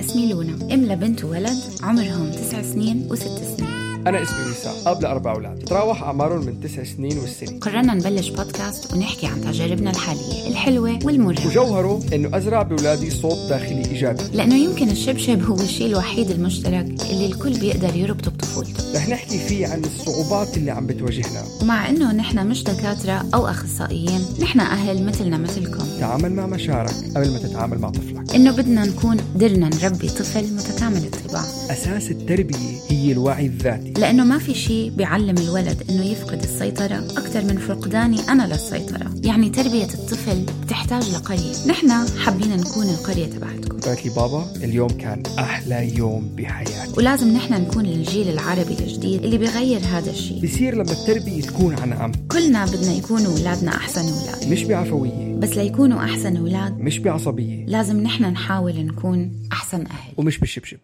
اسمي لونا. أم لبنت وولد عمرهم تسع سنين وست سنين. أنا اسمي وسام أب لأربع أولاد تتراوح أعمارهم من تسع سنين والسنة قررنا نبلش بودكاست ونحكي عن تجاربنا الحالية الحلوة والمرهقة. وجوهره إنه أزرع بأولادي صوت داخلي إيجابي. لأنه يمكن الشبشب هو الشيء الوحيد المشترك اللي الكل بيقدر يربطه بطفولته. رح نحكي فيه عن الصعوبات اللي عم بتواجهنا. ومع إنه نحن مش دكاترة أو أخصائيين نحن أهل مثلنا مثلكم. تعامل مع مشاعرك قبل ما تتعامل مع طفلك. إنه بدنا نكون قدرنا نربي طفل متكامل الطباع. أساس التربية هي الوعي الذاتي. لأنه ما في شيء بيعلم الولد إنه يفقد السيطرة أكثر من فقداني أنا للسيطرة. يعني تربية الطفل بتحتاج لقرية. نحن حابين نكون القرية تبعتكم. قالت لي بابا اليوم كان أحلى يوم بحياتي. ولازم نحن نكون الجيل العربي الجديد اللي بيغير هذا الشيء. بصير لما التربية تكون عن عمق كلنا بدنا يكونوا أولادنا أحسن أولاد. مش بعفوية. بس ليكونوا أحسن أولاد مش بعصبية. لازم نحن نحاول نكون أحسن أهل. ومش بالشبشب.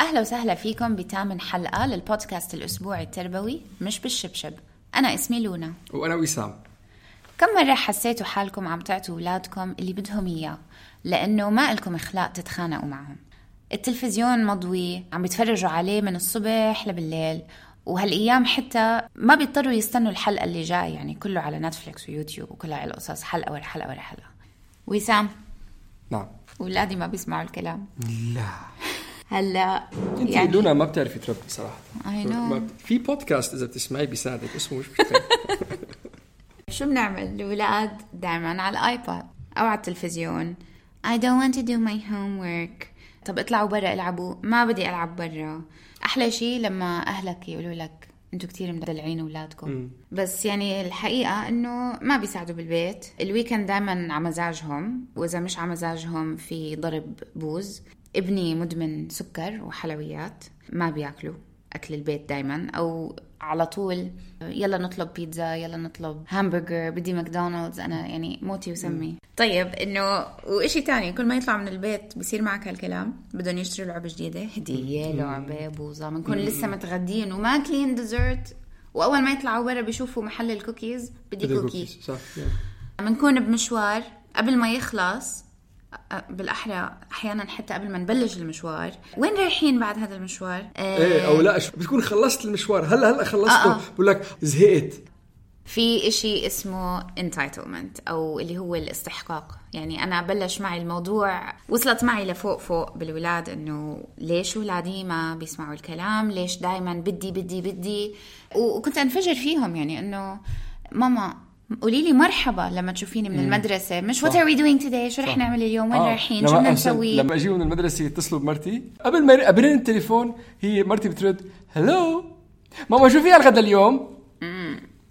أهلا وسهلا فيكم بثامن حلقة للبودكاست الأسبوعي التربوي مش بالشبشب. أنا اسمي لونا. وأنا وسام. كم مرة حسيتوا حالكم عم تعطوا أولادكم اللي بدهم إياه؟ لأنه ما إلكم إخلاق تتخانقوا معهم. التلفزيون مضوي عم بيتفرجوا عليه من الصبح لبالليل وهالأيام حتى ما بيضطروا يستنوا الحلقة اللي جاي يعني كله على نتفليكس ويوتيوب وكلها على القصص حلقة ورا حلقة ورا حلقة. وسام؟ نعم. أولادي ما بيسمعوا الكلام. لا. هلا انت يعني لونا ما بتعرفي تربي know. ما بت- في بودكاست إذا بتسمعي بيساعدك اسمه مش. شو بنعمل؟ الأولاد دائما على الآيباد أو على التلفزيون. I don't want to do my homework. طب اطلعوا برا العبوا. ما بدي ألعب برا. أحلى شيء لما أهلك يقولوا لك أنتوا كتير مدلعين أولادكم. بس يعني الحقيقة إنه ما بيساعدوا بالبيت. ال weekend دائما على مزاجهم. وإذا مش على مزاجهم في ضرب بوز. ابني مدمن سكر وحلويات ما بياكلوا أكل البيت دائما أو على طول يلا نطلب بيتزا يلا نطلب همبرجر بدي ماكدونالدز أنا يعني موتي وسمي. طيب إنه وإشي تاني كل ما يطلع من البيت بصير معك هالكلام بدهم يشتروا لعبة جديدة هدية لعبة بوظه بنكون لسه متغدين وماكلين dessert. وأول ما يطلعوا برا بيشوفوا محل الكوكيز بدي cookie cookies، صح بنكون بمشوار قبل ما يخلص بالأحرى أحيانا حتى قبل ما نبلش المشوار. وين رايحين بعد هذا المشوار؟ إيه أو لا بتكون خلصت المشوار. هلا هلا خلصته. آه، آه. بقول لك زهقت. في إشي اسمه entitlement أو اللي هو الاستحقاق. يعني أنا بلش معي الموضوع وصلت معي لفوق فوق بالولاد إنه ليش ولادي ما بيسمعوا الكلام؟ ليش دايما بدي بدي بدي؟ وكنت أنفجر فيهم يعني إنه ماما قولي لي مرحبا لما تشوفيني من المدرسة. مش what are we doing today? شو رح نعمل اليوم؟ وين آه. رايحين شو بدنا نسوي؟ لما أجي من المدرسة يتصلوا بمرتي قبل ما قبل التليفون هي مرتي بترد hello ماما شو في الغدا اليوم؟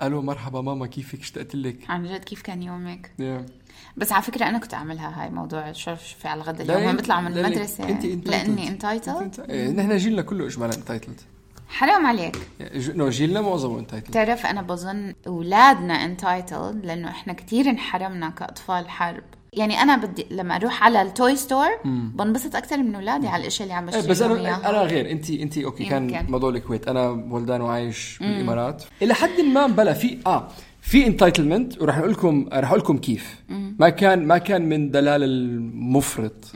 ألو مرحبا ماما كيفك؟ اشتقت لك؟ عن جد كيف كان يومك؟ Yeah. بس على فكرة أنا كنت أعملها هاي موضوع شو شو في على الغدا اليوم. بطلع من لا، لا، المدرسة. أنت entitled. لأني entitled إيه، نحن جيلنا كله اجمالا entitled حرام عليك. no جيلنا معظمه entitled تعرف أنا بظن أولادنا entitled لأنه إحنا كتير انحرمنا كأطفال حرب. يعني أنا بدي لما أروح على ال toy store بنبسط أكثر من أولادي على الاشياء اللي عم بشتري بس أنا. أنا غير. انت أنت okay كان يمكن. موضوع الكويت. أنا ولدان وعايش بالإمارات. إلى حد ما بلا في آه في entitlement وراح أقول لكم راح أقول لكم كيف. ما كان ما كان من دلال المفرط.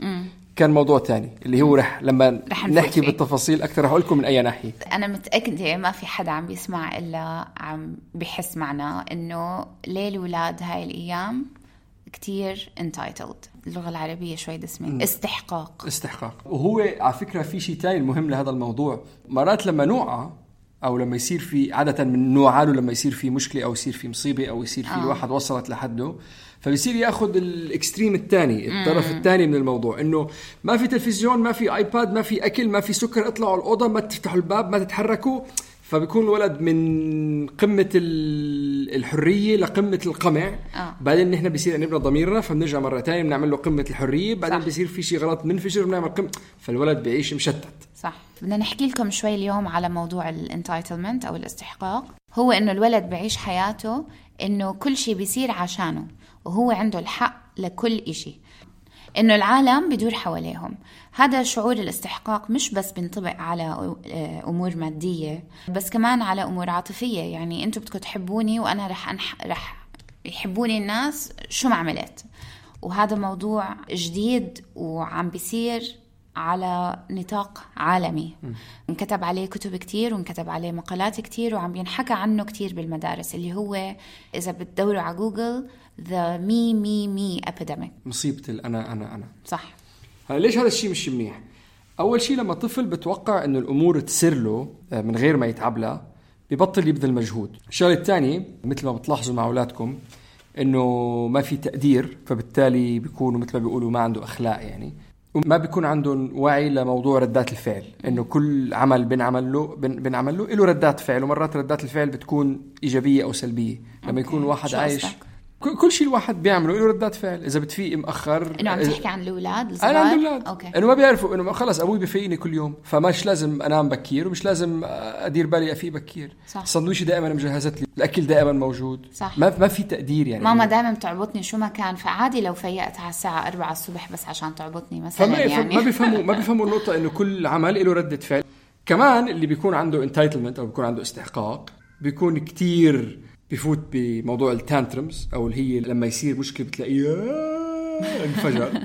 كان موضوع تاني اللي هو رح لما رح نحكي فيه. بالتفاصيل أكثر رح أقول لكم من أي ناحية. أنا متأكدة ما في حدا عم بيسمع إلا عم بحس معنا إنه ليه الاولاد هاي الأيام كتير entitled. اللغة العربية شوي دسمة. استحقاق. استحقاق. وهو على فكرة في شيء تاني مهم لهذا الموضوع. مرات لما نوعى أو لما يصير في عادة من نوعاله لما يصير في مشكلة أو يصير في مصيبة أو يصير في آه. الواحد وصلت لحده فبيصير ياخذ ال extreme الثاني الطرف الثاني من الموضوع إنه ما في تلفزيون ما في iPad ما في أكل ما في سكر اطلعوا الأوضة ما تفتحوا الباب ما تتحركوا. فبيكون الولد من قمة ال- الحرية لقمة القمع. آه. بعدين نحن بصير يأنبنا ضميرنا فبنرجع مرة تانية بنعمل له قمة الحرية. بعدين صح. بصير في شيء غلط بننفجر بنعمل قمة فالولد بيعيش مشتت. صح. بدنا نحكي لكم شوي اليوم على موضوع ال entitlement أو الاستحقاق. هو إنه الولد بعيش حياته إنه كل شيء بيصير عشانه. وهو عنده الحق لكل إشي. إنه العالم بدور حواليهم. هذا شعور الاستحقاق مش بس بينطبق على آه، أمور مادية بس كمان على أمور عاطفية. يعني أنتم بدكم تحبوني وأنا رح أنح... رح يحبوني الناس شو ما عملت. وهذا موضوع جديد وعم بيصير. على نطاق عالمي انكتب عليه كتب كتير وانكتب عليه مقالات كتير وعم بينحكى عنه كتير بالمدارس اللي هو إذا بتدوروا على جوجل The Me Me Me Epidemic مصيبة الأنا أنا أنا صح هلا ليش هذا الشيء مش منيح؟ أول شيء لما طفل بتوقع إنه الأمور تصير له آه، من غير ما يتعب لها ببطل يبذل مجهود. الشغلة الثانية مثل ما بتلاحظوا مع أولادكم إنه ما في تقدير فبالتالي بيكونوا مثل ما بيقولوا ما عنده أخلاق يعني. وما بيكون عندهم وعي لموضوع ردات الفعل إنه كل عمل بنعمل له بن- بنعمل له له ردات فعل ومرات ردات الفعل بتكون إيجابية أو سلبية لما يكون واحد عايش؟ كل شيء الواحد بيعمله له ردات فعل. إذا بتفيق مأخر إنه عم تحكي عن الأولاد الصغار أنا عندي أولاد أوكي. إنه ما بيعرفوا إنه خلص أبوي بفيقني كل يوم فمش لازم انام بكير ومش لازم أدير بالي أفيق بكير. صح. السندويشه دائما مجهزت لي الأكل دائما موجود. صح. ما ما في تقدير يعني. ماما دائما بتعبطني شو ما كان فعادي لو فيقت على الساعة 4 الصبح بس عشان تعبطني مثلا فما يعني. ما بيفهموا ما بيفهموا النقطة إنه كل عمل له ردة فعل. كمان اللي بيكون عنده entitlement أو بيكون عنده استحقاق بيكون كتير بفوت بموضوع ال tantrums أو اللي هي لما يصير مشكلة بتلاقيه انفجر.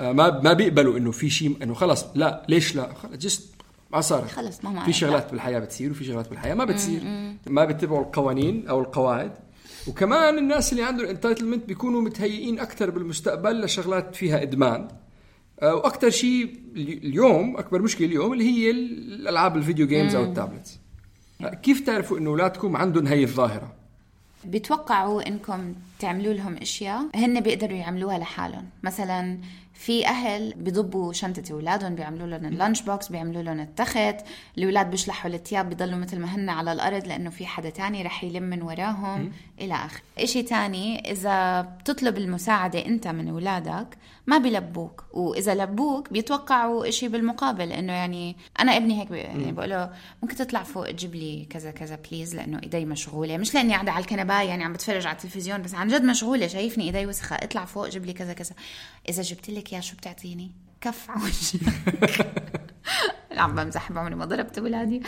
آه، ما ما بيقبلوا إنه في شيء إنه خلص لا ليش لا؟ خلص just ما صارت خلص ماما في شغلات بالحياة بتصير وفي شغلات بالحياة ما بتصير. ما بيتبعوا القوانين أو القواعد. وكمان الناس اللي عندهم entitlement بيكونوا متهيئين أكثر بالمستقبل لشغلات فيها إدمان. آه، وأكثر شيء اليوم أكبر مشكلة اليوم اللي هي الألعاب ال video games أو ال tablets. كيف تعرفوا إنه أولادكم عندهم هي الظاهرة؟ بتوقعوا إنكم تعملوا لهم أشياء هن بيقدروا يعملوها لحالهم. مثلا في أهل بضبوا شنطة أولادهم بيعملوا لهم ال lunch box بيعملوا لهم التخت. الأولاد بيشلحوا الثياب بيضلوا مثل ما هن على الأرض لأنه في حدا تاني رح يلم من وراهم إلى اخره إشي تاني إذا بتطلب المساعدة أنت من أولادك ما بيلبوك. وإذا لبوك بيتوقعوا إشي بالمقابل إنه يعني أنا ابني هيك يعني بقول له ممكن تطلع فوق تجيب لي كذا كذا please لأنه إيدي مشغولة. مش لأني قاعدة على الكنباية يعني عم بتفرج على التلفزيون بس عن جد مشغوله شايفني ايدي وسخة اطلع فوق جيب لي كذا كذا. إذا جبت لك يا شو بتعطيني؟ كف على وجهك. عم بمزح بعمري ما ضربت أولادي.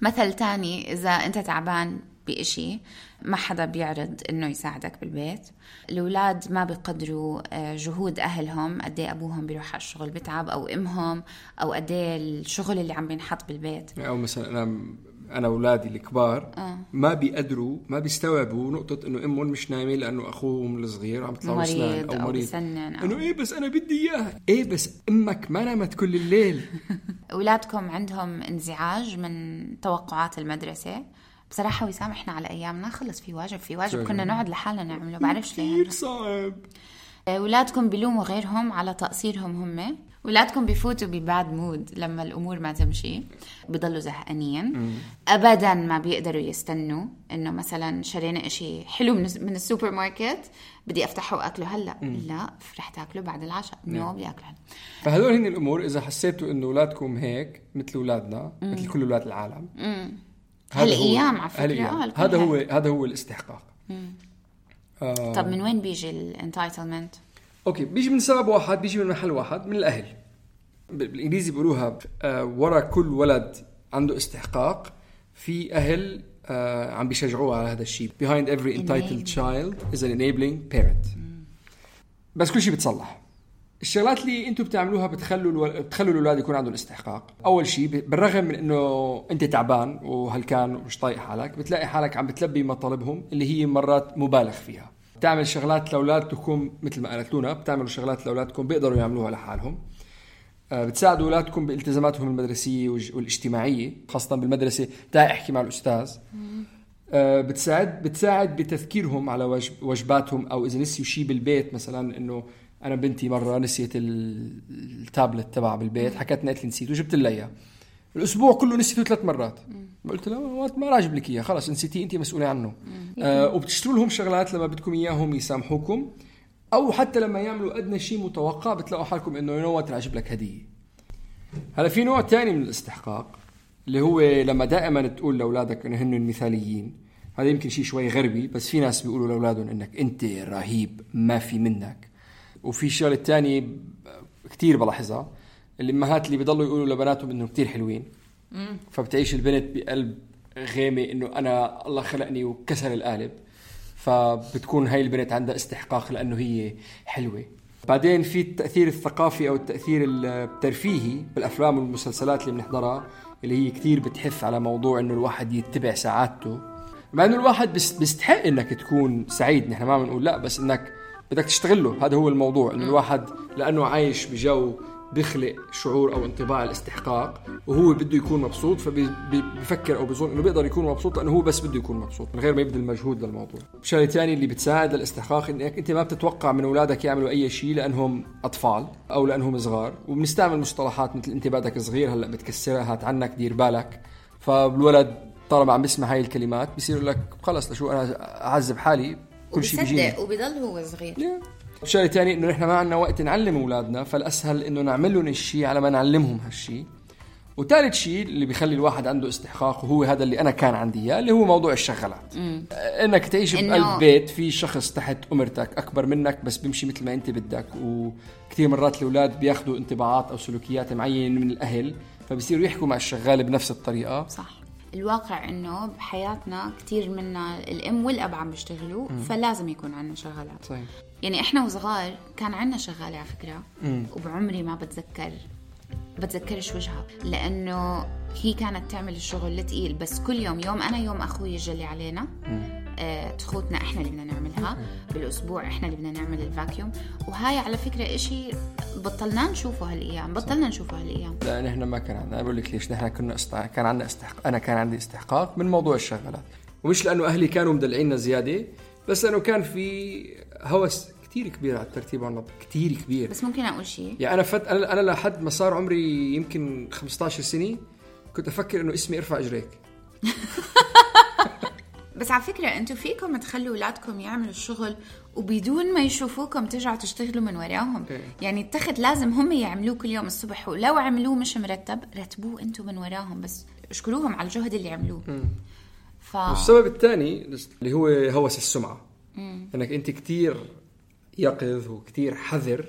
مثل تاني إذا أنت تعبان بإشي ما حدا بيعرض إنه يساعدك بالبيت. الأولاد ما بيقدروا آه، جهود أهلهم قد إيه أبوهم بيروح على الشغل بتعب أو أمهم أو قد إيه الشغل اللي عم بينحط بالبيت. أو مثلا أنا أنا اولادي الكبار آه. ما بيقدروا ما بيستوعبوا نقطة إنه أمهم مش نايمة لأنه أخوهم الصغير عم يطلع مريض أسنان أو أو مريض. بسنن أو- إنه إيه بس أنا بدي إياها. إيه بس أمك ما نامت كل الليل. أولادكم عندهم انزعاج من توقعات المدرسة؟ بصراحة وسام إحنا على أيامنا خلص في واجب في واجب. كنا نقعد لحالنا نعمله بعرفش ليه. كثير صعب. أولادكم بيلوموا غيرهم على تقصيرهم هم؟ اولادكم بيفوتوا ب bad mood لما الأمور ما تمشي بضلوا زهقانين. ابدا ما بيقدروا يستنوا إنه مثلا شرينا إشي حلو من, من السوبر ماركت بدي أفتحه وآكله هلأ. لا رح تاكله بعد العشاء. no بدي أكله هلأ. فهذول هن الأمور إذا حسيتوا إنه أولادكم هيك مثل أولادنا مثل كل أولاد العالم هالأيام على فكرة، هالأيام. آه، هذا هو. هذا هو الاستحقاق. آه. طب من وين بيجي ال entitlement okay بيجي من سبب واحد بيجي من محل واحد من الأهل. بال- بالإنجليزي بيقولوها آه ورا كل ولد عنده استحقاق في أهل آه عم بيشجعوه على هذا الشيء. Behind every entitled child is an enabling parent. بس كل شيء بتصلح. الشغلات اللي أنتم بتعملوها بتخلوا ألو... بتخلوا الأولاد يكون عندهم استحقاق. أول شيء بالرغم من إنه أنت تعبان وهلكان ومش طايق حالك بتلاقي حالك عم بتلبي مطالبهم اللي هي مرات مبالغ فيها. بتعمل شغلات لاولادكم مثل ما قالت لونا بتعملوا شغلات لاولادكم بيقدروا يعملوها لحالهم. آه، بتساعدوا أولادكم بالتزاماتهم المدرسية والاجتماعية خاصة بالمدرسة. تعي أحكي مع الأستاذ. آه، بتساعد بتساعد بتذكيرهم على وجب وجباتهم أو إذا نسيوا شيء بالبيت مثلا إنه أنا بنتي مرة نسيت ال- التابلت تبعها بالبيت حكت لي قالت لي نسيت وجبت لها اياه الأسبوع كله نسيته ثلاث مرات. قلت لها ما أجيب لك إياه. خلص نسيتيه انت مسؤولة عنه. آه وبتشتروا لهم شغلات لما بدكم إياهم يسامحوكم أو حتى لما يعملوا أدنى شيء متوقع بتلاقوا حالكم إنه يو رح أجيب لك هدية. هلا في نوع تاني من الاستحقاق اللي هو لما دائما تقول لأولادك إنه هن مثاليين. هذا يمكن شيء شوي غربي بس في ناس بيقولوا لأولادهم إنك أنت رهيب ما في منك. وفي شغله تانية كتير بلاحظها. الامهات اللي بيضلوا يقولوا لبناتهم إنهم كتير حلوين. فبتعيش البنت بقلب غيمه إنه أنا الله خلقني وكسر القالب. فبتكون هاي البنت عندها استحقاق لأنه هي حلوة. بعدين في التأثير الثقافي أو التأثير الترفيهي بالأفلام والمسلسلات اللي بنحضرها اللي هي كتير بتحث على موضوع إنه الواحد يتبع سعادته. مع إنه الواحد بيستحق إنك تكون سعيد نحن ما بنقول لا بس إنك بدك تشتغله. هذا هو الموضوع إنه الواحد لأنه عايش بجو بيخلق شعور أو انطباع الاستحقاق وهو بده يكون مبسوط فبيفكر أو بيظن إنه بيقدر يكون مبسوط لأنه هو بس بده يكون مبسوط من غير ما يبذل مجهود للموضوع. شغلة ثانية اللي بتساعد للاستحقاق إنك أنت ما بتتوقع من أولادك يعملوا أي شيء لأنهم أطفال أو لأنهم صغار وبنستعمل مصطلحات مثل أنت بعدك صغير هلأ بتكسرها هات عنك دير بالك. فالولد طالما عم بيسمع هاي الكلمات بصير لك خلص لشو أنا أعذب حالي كل شيء بيجيني. وبصدق وبضل هو صغير. شغله ثانية إنه نحن ما عندنا وقت نعلم أولادنا فالأسهل إنه نعمل لهم الشيء على ما نعلمهم هالشيء وثالث شيء اللي بيخلي الواحد عنده استحقاق وهو هذا اللي أنا كان عندي إياه اللي هو موضوع الشغلات. آه، إنك تعيش إنه- بقلب بيت في شخص تحت أمرتك أكبر منك بس بيمشي مثل ما أنت بدك وكثير مرات الأولاد بياخذوا انطباعات أو سلوكيات معينة من الأهل فبصيروا يحكوا مع الشغال بنفس الطريقة. صح. الواقع إنه بحياتنا كثير منا الأم والأب عم بيشتغلوا فلازم يكون عندنا شغالات. صحيح. يعني إحنا وصغار كان عندنا شغالة على فكرة وبعمري ما بتذكر بتذكرش وجهها لأنه هي كانت تعمل الشغل الثقيل بس كل يوم يوم أنا يوم أخوي يجلي علينا آه، تخوتنا إحنا اللي بدنا نعملها بالأسبوع إحنا اللي بدنا نعمل الفاكيوم وهاي على فكرة إشي بطلنا نشوفه هالأيام بطلنا نشوفه هالأيام. لا نحن ما كان عندنا. بقول لك ليش؟ نحن كنا استع... كان عندنا استحقاق أنا كان عندي استحقاق من موضوع الشغلات. ومش لأنه أهلي كانوا مدلعينا زيادة بس لأنه كان في هوس كثير كبير على الترتيب والنظم كثير كبير. بس ممكن أقول شيء؟ يعني أنا فت أنا أنا لحد ما صار عمري يمكن 15 سنة كنت أفكر إنه اسمي ارفع إجريك. بس على فكرة أنتم فيكم تخلوا اولادكم يعملوا الشغل وبدون ما يشوفوكم ترجعوا تشتغلوا من وراهم. إيه. يعني التخت لازم هم يعملوه كل يوم الصبح ولو عملوه مش مرتب رتبوه أنتم من وراهم بس اشكروهم على الجهد اللي عملوه. ف والسبب الثاني اللي هو هوس السمعة. إنك أنت كثير يقظ وكثير حذر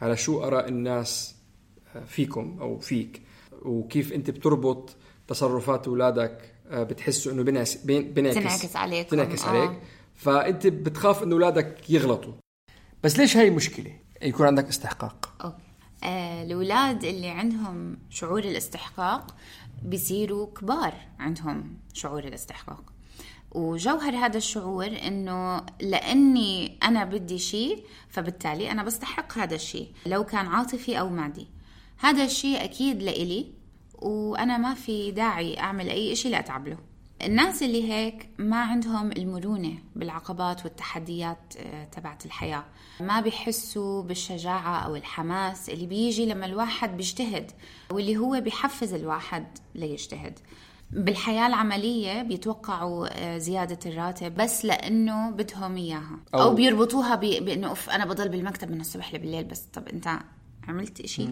على شو آراء الناس فيكم أو فيك وكيف أنت بتربط تصرفات اولادك آه، بتحسوا إنه بنعكس بين- بنعكس. تنعكس عليكم، تنعكس آه. عليك. فأنت بتخاف إنه أولادك يغلطوا. بس ليش هاي مشكلة؟ يكون عندك استحقاق. أوكي. آه، الأولاد اللي عندهم شعور الاستحقاق بيصيروا كبار عندهم شعور الاستحقاق. وجوهر هذا الشعور إنه لأني أنا بدي شيء فبالتالي أنا بستحق هذا الشيء لو كان عاطفي أو مادي. هذا الشيء أكيد لإلي. وأنا ما في داعي أعمل أي شيء لاتعب له. الناس اللي هيك ما عندهم المرونة بالعقبات والتحديات آه، تبعت الحياة. ما بيحسوا بالشجاعة أو الحماس اللي بيجي لما الواحد بيجتهد واللي هو بيحفز الواحد ليجتهد. بالحياة العملية بيتوقعوا آه، زيادة الراتب بس لأنه بدهم إياها. أو, أو- بيربطوها بأنه أوف أنا بضل بالمكتب من الصبح لبالليل بس. طب أنت عملت إشي؟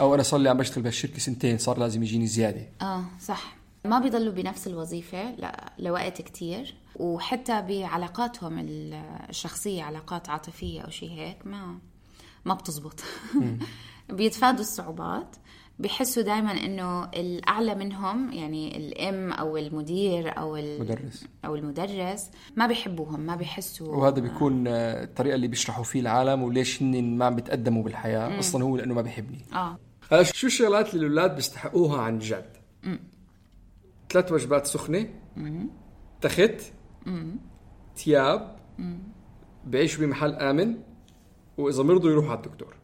أو أنا صار لي عم بشتغل بهالشركة سنتين صار لازم يجيني زيادة. آه صح. ما بيضلوا بنفس الوظيفة لا لوقت كتير وحتى بعلاقاتهم ال- الشخصية علاقات عاطفية أو شيء هيك ما ما بتزبط. بيتفادوا الصعوبات. بيحسوا دائما إنه الأعلى منهم يعني الإم أو المدير أو مدرس. أو المدرس ما بيحبوهم ما بيحسوا وهذا بيكون آه، الطريقة اللي بيشرحوا فيه العالم وليش هن ما عم بيتقدموا بالحياة. أصلا هو لأنه ما بيحبني. آه. هلا شو الشغلات اللي الأولاد بيستحقوها عن جد؟ ثلاث وجبات سخنة تخت ثياب بيعيشوا بمحل آمن وإذا مرضوا يروحوا على الدكتور.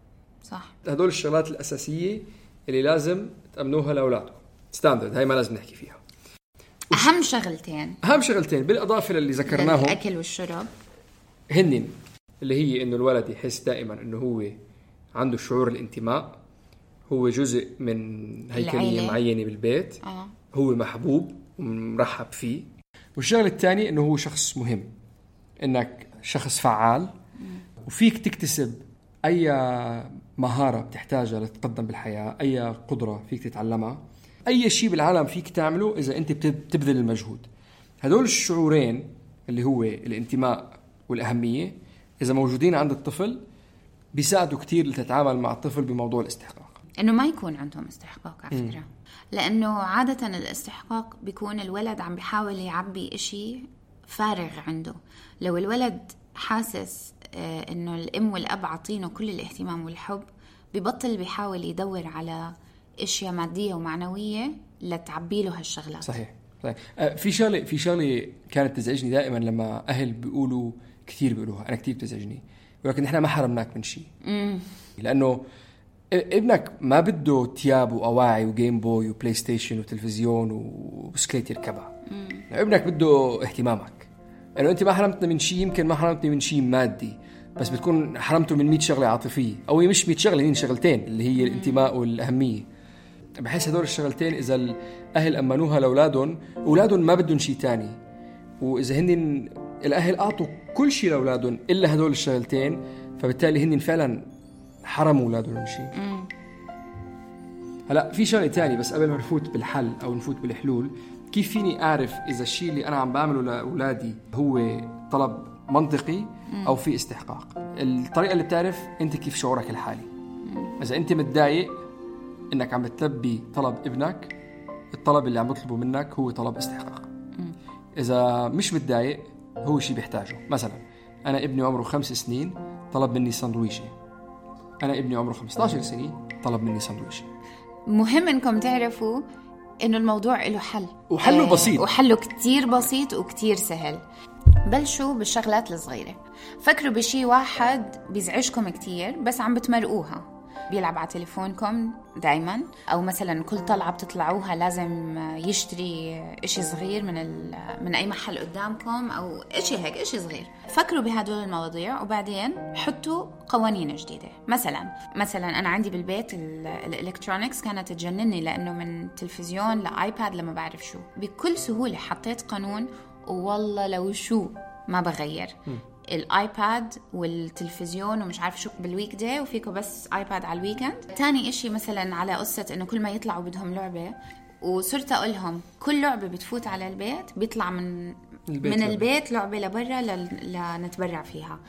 صح. هدول الشغلات الأساسية اللي لازم تأمنوها لاولادكم ستاندرد هاي ما لازم نحكي فيها. أهم شغلتين. أهم شغلتين بالإضافة للي ذكرناهم. الاكل والشرب. هنن اللي هي إنه الولد يحس دائما إنه هو عنده شعور الانتماء. هو جزء من هيكلية. معينة بالبيت. آه. هو محبوب ومرحب فيه. والشغلة الثانية إنه هو شخص مهم. إنك شخص فعال. وفيك تكتسب أي مهارة بتحتاجها لتتقدم بالحياة أي قدرة فيك تتعلمها أي شيء بالعالم فيك تعمله إذا أنت بت- بتبذل المجهود. هدول الشعورين اللي هو الانتماء والأهمية إذا موجودين عند الطفل بيساعدوا كتير لتتعامل مع الطفل بموضوع الاستحقاق. إنه ما يكون عندهم استحقاق على فكرة. لأنه عادة الاستحقاق بيكون الولد عم بيحاول يعبي إشي فارغ عنده. لو الولد حاسس إنه الأم والأب عاطينه كل الاهتمام والحب. ببطل بيحاول يدور على أشياء مادية ومعنوية لتعبي له هالشغلات. صحيح صحيح. آه، في شغله في شغلة كانت تزعجني دائما لما أهل بيقولوا كثير بيقولوها أنا كثير بتزعجني. ولكن إحنا ما حرمناك من شيء. لأنه ابنك ما بده تياب وأواعي و Game Boy و PlayStation وتلفزيون وبسكليت يركبها. ابنك بده اهتمامك. لأنه انت ما حرمتنا من شيء يمكن ما حرمتني من شيء مادي بس بتكون حرمته من 100 شغلة عاطفية. أو هي مش 100 شغلة هي شغلتين اللي هي الانتماء والأهمية. بحس هدول الشغلتين إذا الأهل أمنوها لأولادهم أولادهم ما بدهم شيء تاني. وإذا هن الأهل أعطوا كل شيء لأولادهم إلا هدول الشغلتين فبالتالي هن فعلا حرموا أولادهم من شيء هلا في شغلة تانية بس قبل ما نفوت بالحل أو نفوت بالحلول كيف فيني أعرف إذا الشيء اللي أنا عم بعمله لأولادي هو طلب منطقي أو في استحقاق؟ الطريقة اللي بتعرف أنت كيف شعورك الحالي. إذا أنت متضايق إنك عم بتلبي طلب ابنك الطلب اللي عم بطلبه منك هو طلب استحقاق. إذا مش متضايق هو شيء بيحتاجه. مثلا أنا ابني عمره خمس سنين طلب مني سندويشة. أنا ابني عمره 15 سنه طلب مني سندويشة. مهم إنكم تعرفوا إنه الموضوع له حل. وحله آه، بسيط. وحله كتير بسيط وكتير سهل. بلشوا بالشغلات الصغيرة. فكروا بشي واحد بيزعجكم كتير بس عم بتمرقوها. بيلعب على تليفونكم دايما؟ أو مثلا كل طلعة بتطلعوها لازم يشتري إشي صغير من من أي محل قدامكم أو إشي هيك إشي صغير. فكروا بهدول المواضيع وبعدين حطوا قوانين جديدة. مثلا مثلا أنا عندي بالبيت ال- ال electronics كانت تجنني لأنه من تلفزيون ل iPad لما بعرف شو. بكل سهولة حطيت قانون والله لو شو ما بغير. ال iPad والتلفزيون ومش عارف شو بال weekday وفيكم بس iPad على ال weekend تاني إشي مثلا على قصة إنه كل ما يطلعوا بدهم لعبة وصرت أقول لهم كل لعبة بتفوت على البيت بيطلع من البيت من لعبة. البيت لعبة لبرا لنتبرع فيها.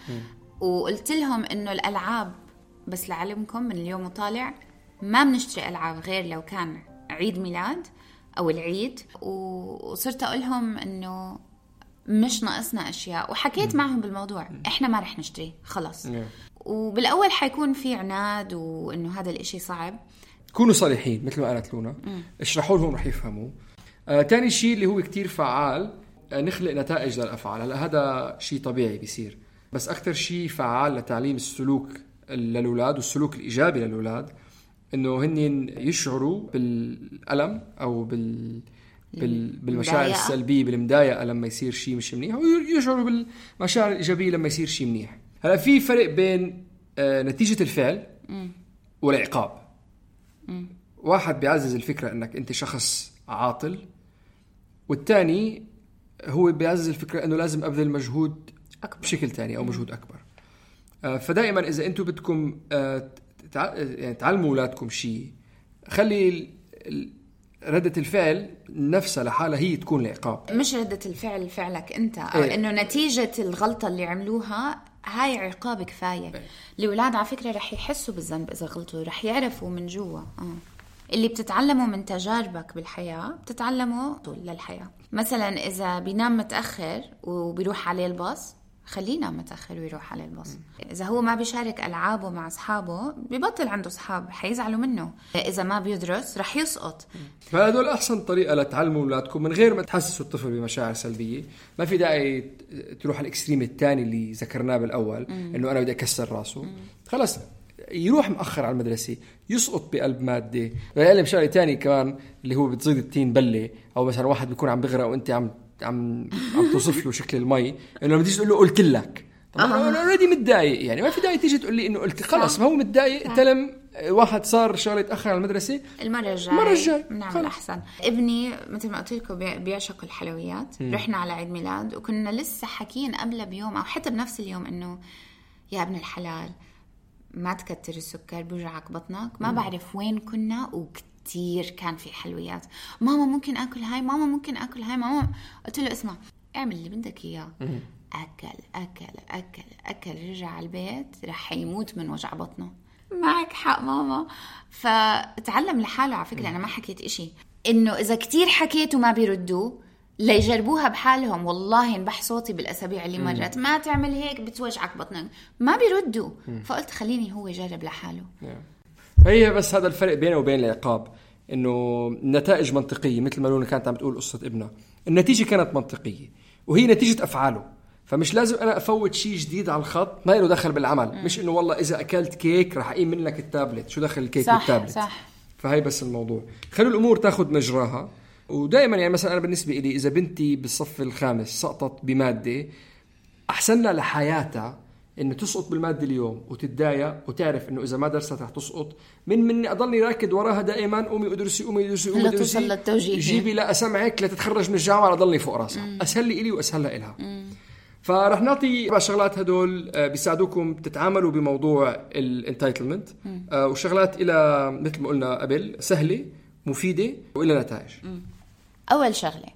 وقلت لهم إنه الألعاب بس لعلمكم من اليوم وطالع ما بنشتري ألعاب غير لو كان عيد ميلاد أو العيد. وصرت أقول لهم إنه مش ناقصنا أشياء. وحكيت معهم بالموضوع. إحنا ما رح نشتري. خلص. وبالأول حيكون في عناد وإنه هذا الإشي صعب. كونوا صريحين مثل ما قالت لونا. اشرحوا لهم رح يفهموا. آه، تاني شيء اللي هو كتير فعال آه، نخلق نتائج للأفعال. هلا هذا شيء طبيعي بيصير. بس أكثر شيء فعال لتعليم السلوك للأولاد والسلوك الإيجابي للأولاد إنه هن يشعروا بالألم أو بال... بالمشاعر المضايقة. السلبية بالمضايقة لما يصير شيء مش منيح. ويشعروا بالمشاعر الإيجابية لما يصير شيء منيح. هلا في فرق بين آه، نتيجة الفعل والعقاب. واحد بيعزز الفكرة إنك أنت شخص عاطل والثاني هو بيعزز الفكرة إنه لازم أبذل مجهود أكبر. بشكل ثاني أو مجهود أكبر. آه، فدائما إذا أنتم بدكم آه، يعني تعلموا اولادكم شيء خلي ردة الفعل نفسها لحالها هي تكون العقاب. مش ردة الفعل فعلك انت. أو إيه. انه نتيجة الغلطة اللي عملوها هاي عقاب كفاية. الاولاد على فكرة رح يحسوا بالذنب إذا غلطوا رح يعرفوا من جوا. آه. اللي بتتعلمه من تجاربك بالحياة بتتعلمه طول للحياة. مثلا إذا بينام متأخر وبيروح عليه الباص خليه ينام متأخر ويروح على الباص. إذا هو ما بيشارك ألعابه مع أصحابه ببطل عنده أصحاب حيزعلوا منه. إذا ما بيدرس رح يسقط. فهدول أحسن طريقة لتعلموا أولادكم من غير ما تحسسوا الطفل بمشاعر سلبية. ما في داعي تروح على الإكستريم الثاني اللي ذكرناه بالأول إنه أنا بدي أكسر راسه. خلص يروح مأخر على المدرسة يسقط بقلب مادة ويعلم شغلة تاني كمان اللي هو بتزيد التين بلة أو مثلا واحد بيكون عم بغرق وأنت عم عم عم توصف له شكل المي إنه لما تيجي تقول له قلت لك. طب أنا already متضايق يعني ما في داعي تيجي تقول لي إنه قلت خلص ما هو متضايق تلم واحد صار شغلة يتأخر على المدرسة. المرة الجاية. المرة الجاي. بنعمل. أحسن. ابني مثل ما قلت لكم بي- بيعشق الحلويات. رحنا على عيد ميلاد وكنا لسه حاكيين قبلها بيوم أو حتى بنفس اليوم إنه يا ابن الحلال ما تكتر السكر بيوجعك بطنك. ما بعرف وين كنا وكتير كان في حلويات. ماما ممكن آكل هاي ماما ممكن آكل هاي ماما. قلت له اسمع اعمل اللي بدك إياه. أكل أكل أكل أكل رجع على البيت رح يموت من وجع بطنه. معك حق ماما. فتعلم لحاله على فكرة أنا ما حكيت إشي. إنه إذا كتير حكيت وما بيردوا ليجربوها بحالهم. والله انبح صوتي بالأسابيع اللي مرت. ما تعمل هيك بتوجعك بطنك. ما بيردوا. فقلت خليني هو يجرب لحاله. هي بس هذا الفرق بينه وبين العقاب إنه النتائج منطقية مثل ما لونا كانت عم تقول قصة ابنها. النتيجة كانت منطقية وهي نتيجة أفعاله. فمش لازم أنا أفوت شيء جديد على الخط ما له دخل بالعمل. مش إنه والله إذا أكلت كيك رح أقيم منك التابلت. شو دخل الكيك صح، بالتابلت صح. فهي بس الموضوع. خلوا الأمور تاخذ مجراها. ودائما يعني مثلا أنا بالنسبة لي إذا بنتي بالصف الخامس سقطت بمادة أحسن لها لحياتها إنه تسقط بالمادة اليوم وتتضايق وتعرف إنه إذا ما درست رح تسقط. من مني أضلني راكد وراها دائما قومي ادرسي قومي ادرسي قومي ادرسي. للتوجيه. جيبي لا أسمعك لتتخرج من الجامعة لضلني فوق راسها. أسهل لي إلي وأسهل لها الها فرح نعطي أربع شغلات هدول آه، بيساعدوكم تتعاملوا بموضوع الانتايتلمنت وشغلات إلى مثل ما قلنا قبل سهلة مفيدة وإلى نتائج. أول شغلة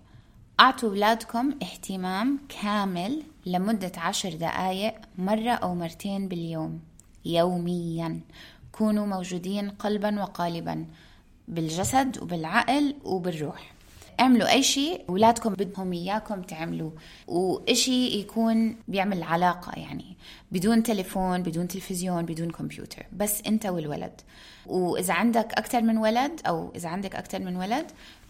أعطوا أولادكم اهتمام كامل لمدة عشر دقايق مرة أو مرتين باليوم يوميا. كونوا موجودين قلبا وقالبا بالجسد وبالعقل وبالروح. اعملوا أي شيء اولادكم بدهم إياكم تعملوه وإشي يكون بيعمل علاقة يعني بدون تليفون بدون تلفزيون بدون كمبيوتر. بس أنت والولد. وإذا عندك أكثر من ولد أو إذا عندك أكثر من ولد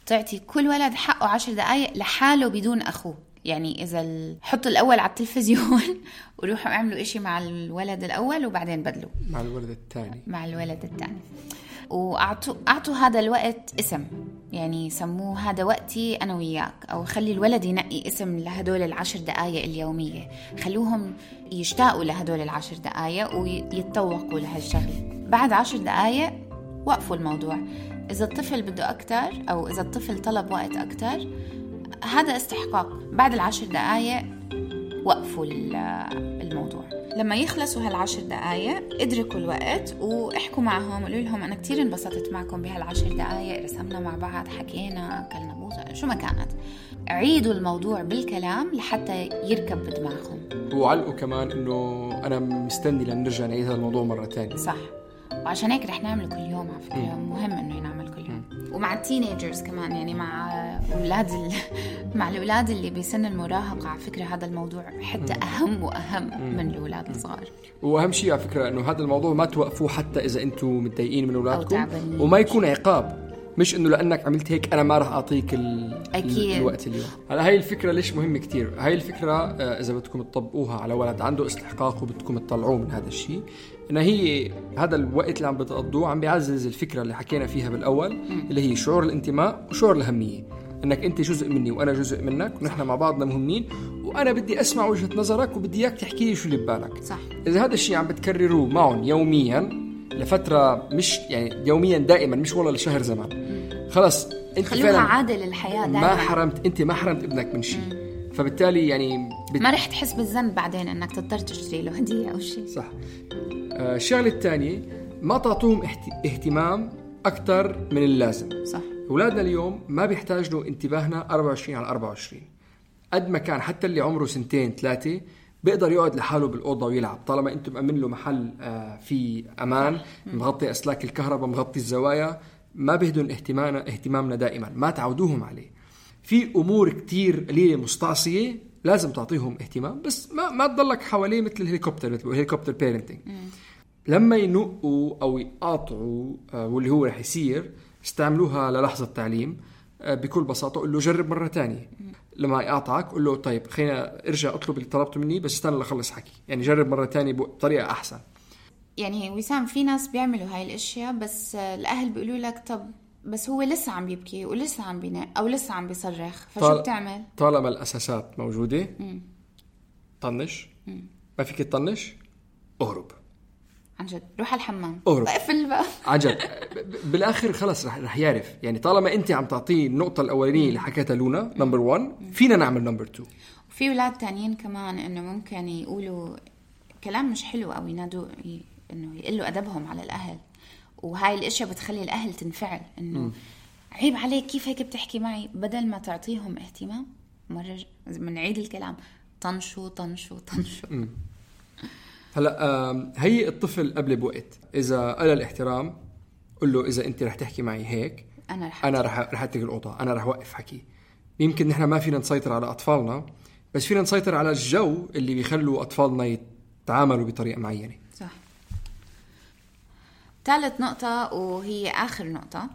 تعطي كل ولد حقه عشر دقائق لحاله بدون أخوه. يعني إذا ال... حطوا الأول على التلفزيون وروحوا اعملوا إشي مع الولد الأول وبعدين بدلوا. مع الولد الثاني. مع الولد الثاني. واعطوا أعطوا هذا الوقت اسم. يعني سموه هذا وقتي أنا وياك. أو خلي الولد ينقي اسم لهدول العشر دقائق اليومية. خلوهم يشتاقوا لهدول العشر دقائق ويتطوقوا لهالشغلة. بعد عشر دقائق وقفوا الموضوع. إذا الطفل بده أكثر أو إذا الطفل طلب وقت أكثر هذا استحقاق. بعد العشر دقائق وقفوا ال- الموضوع. لما يخلصوا هالعشر دقايق ادركوا الوقت واحكوا معهم قولوا لهم أنا كثير انبسطت معكم بهالعشر دقايق رسمنا مع بعض حكينا أكلنا بوزة شو ما كانت. عيدوا الموضوع بالكلام لحتى يركب بدماغهم. وعلقوا كمان إنه أنا مستني لنرجع نعيد هذا الموضوع مرة ثانية صح. وعشان هيك رح نعمله كل يوم على فكرة. مهم إنه ينعمل ومع التينيجرز كمان يعني مع أولاد ال... مع الأولاد اللي بسن المراهقة على فكرة هذا الموضوع حتى أهم وأهم من الأولاد الصغار. وأهم شيء على فكرة إنه هذا الموضوع ما توقفوه حتى إذا أنتم متضايقين من أولادكم. وما يكون عقاب. مش إنه لأنك عملت هيك أنا ما راح أعطيك ال... أكيد. الوقت اليوم. هلا هاي الفكرة ليش مهمة كتير؟ هاي الفكرة آه، إذا بدكم تطبقوها على ولد عنده استحقاق وبدكم تطلعوه من هذا الشيء انها هي هذا الوقت اللي عم بتقضوه عم بيعزز الفكرة اللي حكينا فيها بالأول اللي هي شعور الانتماء وشعور الأهمية. إنك أنت جزء مني وأنا جزء منك ونحن مع بعضنا مهمين وأنا بدي أسمع وجهة نظرك وبدي إياك تحكي لي شو اللي ببالك. صح. إذا هذا الشيء عم بتكرروه معهم يوميا لفترة مش يعني يوميا دائما مش والله لشهر زمان. خلص أنت خلوها فعلا عادة للحياة ما دائما. حرمت أنت ما حرمت ابنك من شيء. فبالتالي يعني بت... ما رح تحس بالذنب بعدين إنك تضطر تشتري له هدية أو شيء. صح. آه، الشغلة الثانية ما تعطوهم اهت... اهتمام أكثر من اللازم. صح. أولادنا اليوم ما بيحتاج له انتباهنا 24 على 24 قد ما كان حتى اللي عمره سنتين ثلاثة بيقدر يقعد لحاله بالأوضة ويلعب. طالما أنتم مأمن له محل آه، فيه أمان مغطي أسلاك الكهرباء مغطي الزوايا ما بيهدن اهتمامنا اهتمامنا دائما. ما تعودوهم عليه. في أمور كتير قليله مستعصيه لازم تعطيهم اهتمام. بس ما ما تضلك حواليه مثل الهليكوبتر مثل ال helicopter parenting لما ينقوا أو يقاطعوا آه، واللي هو رح يصير استعملوها للحظة تعليم آه، بكل بساطة قول له جرب مرة تانية. لما يقاطعك قول له طيب خلينا ارجع اطلب اللي طلبته مني بس استنى لخلص حكي. يعني جرب مرة تانية بطريقة أحسن. يعني وسام في ناس بيعملوا هاي الأشياء بس آه، الأهل بيقولوا لك طب بس هو لسه عم يبكي ولسه عم بينام أو لسه عم بيصرخ فشو طال- بتعمل؟ طالما الأساسات موجودة طنش. ما فيك تطنش؟ اهرب. عن جد روح على الحمام. أهرب. اقفل الباب عن جد. بالآخر خلص رح رح يعرف. يعني طالما أنت عم تعطيه النقطة الأولانية اللي حكيتها لونا number 1 فينا نعمل number 2 وفي ولاد تانيين كمان إنه ممكن يقولوا كلام مش حلو أو ينادوا ي- إنه يقلوا أدبهم على الأهل. وهاي الأشياء بتخلي الأهل تنفعل إنه عيب عليك كيف هيك بتحكي معي؟ بدل ما تعطيهم اهتمام مرة بنعيد الكلام طنشوا طنشوا طنشوا هلأ هي الطفل قبل بوقت إذا قال الاحترام قل له إذا أنت رح تحكي معي هيك أنا رح أنا رح رح أترك الاوضه أنا رح اوقف حكي. يمكن نحن ما فينا نسيطر على أطفالنا بس فينا نسيطر على الجو اللي بيخلوا أطفالنا يتعاملوا بطريقة معينة. ثالث نقطة وهي آخر نقطة.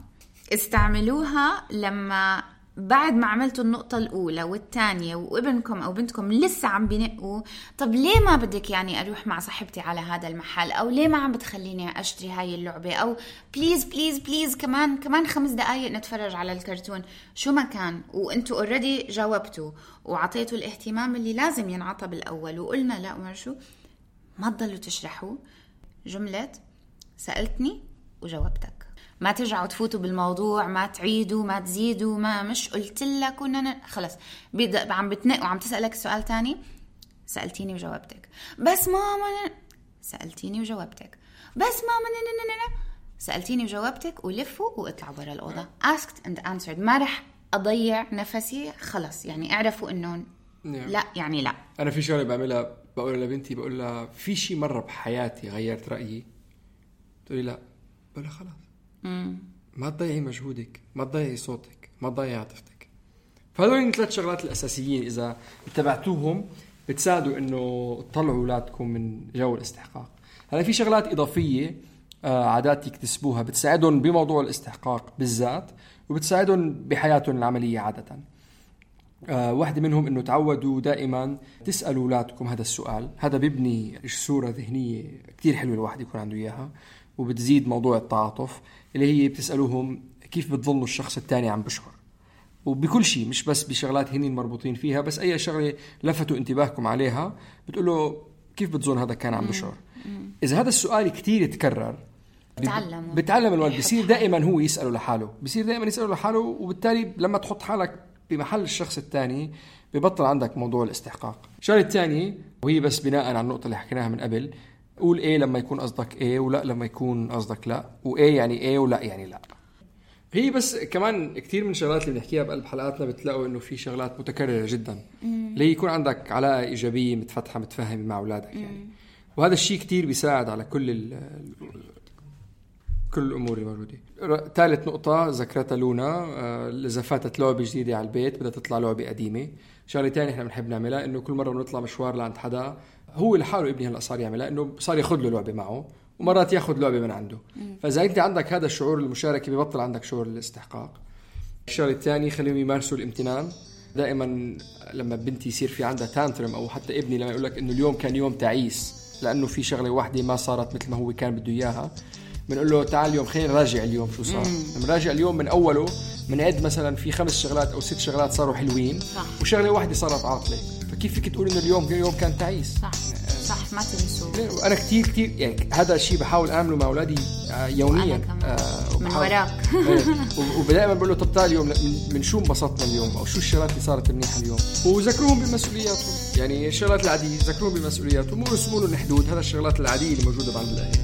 استعملوها لما بعد ما عملتوا النقطة الأولى والثانية وابنكم أو بنتكم لسه عم بنقوا. طب ليه ما بدك يعني أروح مع صاحبتي على هذا المحل؟ أو ليه ما عم بتخليني أشتري هاي اللعبة؟ أو please please please كمان كمان خمس دقايق نتفرج على الكرتون. شو ما كان وانتوا already جاوبتوا وعطيتوا الاهتمام اللي لازم ينعطى بالأول. وقلنا لا ما شو ما تضلوا تشرحوا. جملة سألتني وجاوبتك. ما ترجعوا تفوتوا بالموضوع ما تعيدوا ما تزيدوا ما مش قلت لك ونن... خلص. عم بتنق وعم تسألك سؤال تاني؟ سألتيني وجاوبتك. بس ماما. سألتيني وجاوبتك. بس ماما. سألتيني وجاوبتك ولفوا واطلعوا برا الأوضة. Asked and answered. ما رح أضيع نفسي. خلص يعني اعرفوا إنه نعم. لا يعني لا. أنا في شغلة بعملها بقول لبنتي بقول لها في شيء مرة بحياتي غيرت رأيي. تقولي لا بقول لها خلاص. ما تضيعي مجهودك ما تضيعي صوتك ما تضيعي عاطفتك. فهذول الثلاث شغلات الأساسيين. إذا اتبعتوهم بتساعدوا إنه تطلعوا أولادكم من جو الاستحقاق. هلا في شغلات إضافية آه، عادات يكتسبوها بتساعدهم بموضوع الاستحقاق بالذات وبتساعدهم بحياتهم العملية عادة. آه، واحدة منهم إنه تعودوا دائما تسألوا أولادكم هذا السؤال، هذا بيبني صورة ذهنية كثير حلوة الواحد يكون عنده إياها. وبتزيد موضوع التعاطف اللي هي بتسألوهم كيف بتظنوا الشخص الثاني عم بشعر. وبكل شيء مش بس بشغلات هنين مربوطين فيها بس أي شغلة لفتوا انتباهكم عليها بتقول له كيف بتظن هذا كان عم بشعر إذا هذا السؤال كثير يتكرر بتعلم. بتعلم الولد بيحط بصير. دائما هو يسأله لحاله بصير دائما يسأله لحاله وبالتالي لما تحط حالك بمحل الشخص الثاني ببطل عندك موضوع الاستحقاق الشغلة الثانية وهي بس بناء على النقطة اللي حكيناها من قبل قول إيه لما يكون قصدك إيه ولا لما يكون قصدك لا. وايه يعني إيه ولا يعني لا. هي بس كمان كثير من الشغلات اللي بنحكيها بقلب حلقاتنا بتلاقوا إنه في شغلات متكررة جدا. اللي هي يكون عندك علاقة إيجابية متفتحة متفاهمه مع أولادك يعني. وهذا الشيء كثير بيساعد على كل ال كل الأمور الموجوده ثالث نقطة ذكرتها لونا آه، إذا فاتت لعبة جديدة على البيت بدها تطلع لعبة قديمة. شغلة ثانية إحنا بنحب نعملها إنه كل مرة بنطلع مشوار لعند حدا هو لحاله ابني هلا صار يعملها انه صار ياخذ له لعبة معه ومرات ياخذ لعبة من عنده. فإذا أنت عندك هذا الشعور المشاركة ببطل عندك شعور الاستحقاق. الشغلة الثانية خليهم يمارسوا الامتنان. دائما لما بنتي يصير في عندها تانترم أو حتى ابني لما يقول لك إنه اليوم كان يوم تعيس لأنه في شغلة واحدة ما صارت مثل ما هو كان بده إياها بنقول له تعال اليوم خلينا نراجع اليوم شو صار. بنراجع اليوم من أوله بنعد مثلا في خمس شغلات أو ست شغلات صاروا حلوين صح. وشغلة واحدة صارت عاطلة. فكيف فيك تقول انه اليوم؟ يوم كان تعيس. صح. صح ما تنسوا. وأنا كثير كثير يعني هذا الشيء بحاول أعمله مع أولادي آه، يوميا. آه، من وراك. إيه. ودائما بقول له طب تعال اليوم من, شو انبسطنا اليوم؟ أو شو الشغلات اللي صارت منيحة اليوم؟ وذكروهم بمسؤولياتهم يعني الشغلات العادية ذكروهم بمسؤولياتهم ورسموا لهم حدود هذا الشغلات العادية اللي موجودة عند الأهل.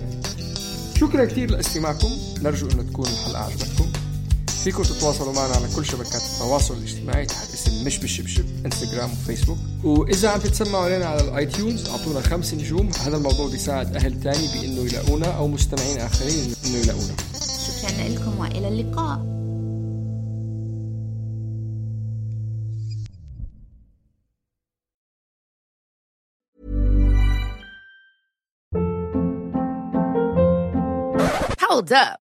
شكرا كثير لاستماعكم. نرجو إنه تكون الحلقة عجبتكم. فيكم تتواصلوا معنا على كل شبكات التواصل الاجتماعي تحت اسم مش بالشبشب إنستغرام وفيسبوك. وإذا عم تتسمعوا علينا على ال iTunes أعطونا خمس نجوم. هذا الموضوع بيساعد أهل تاني بإنه يلاقونا أو مستمعين آخرين إنه يلاقونا. شكرا لكم وإلى اللقاء. Hold up.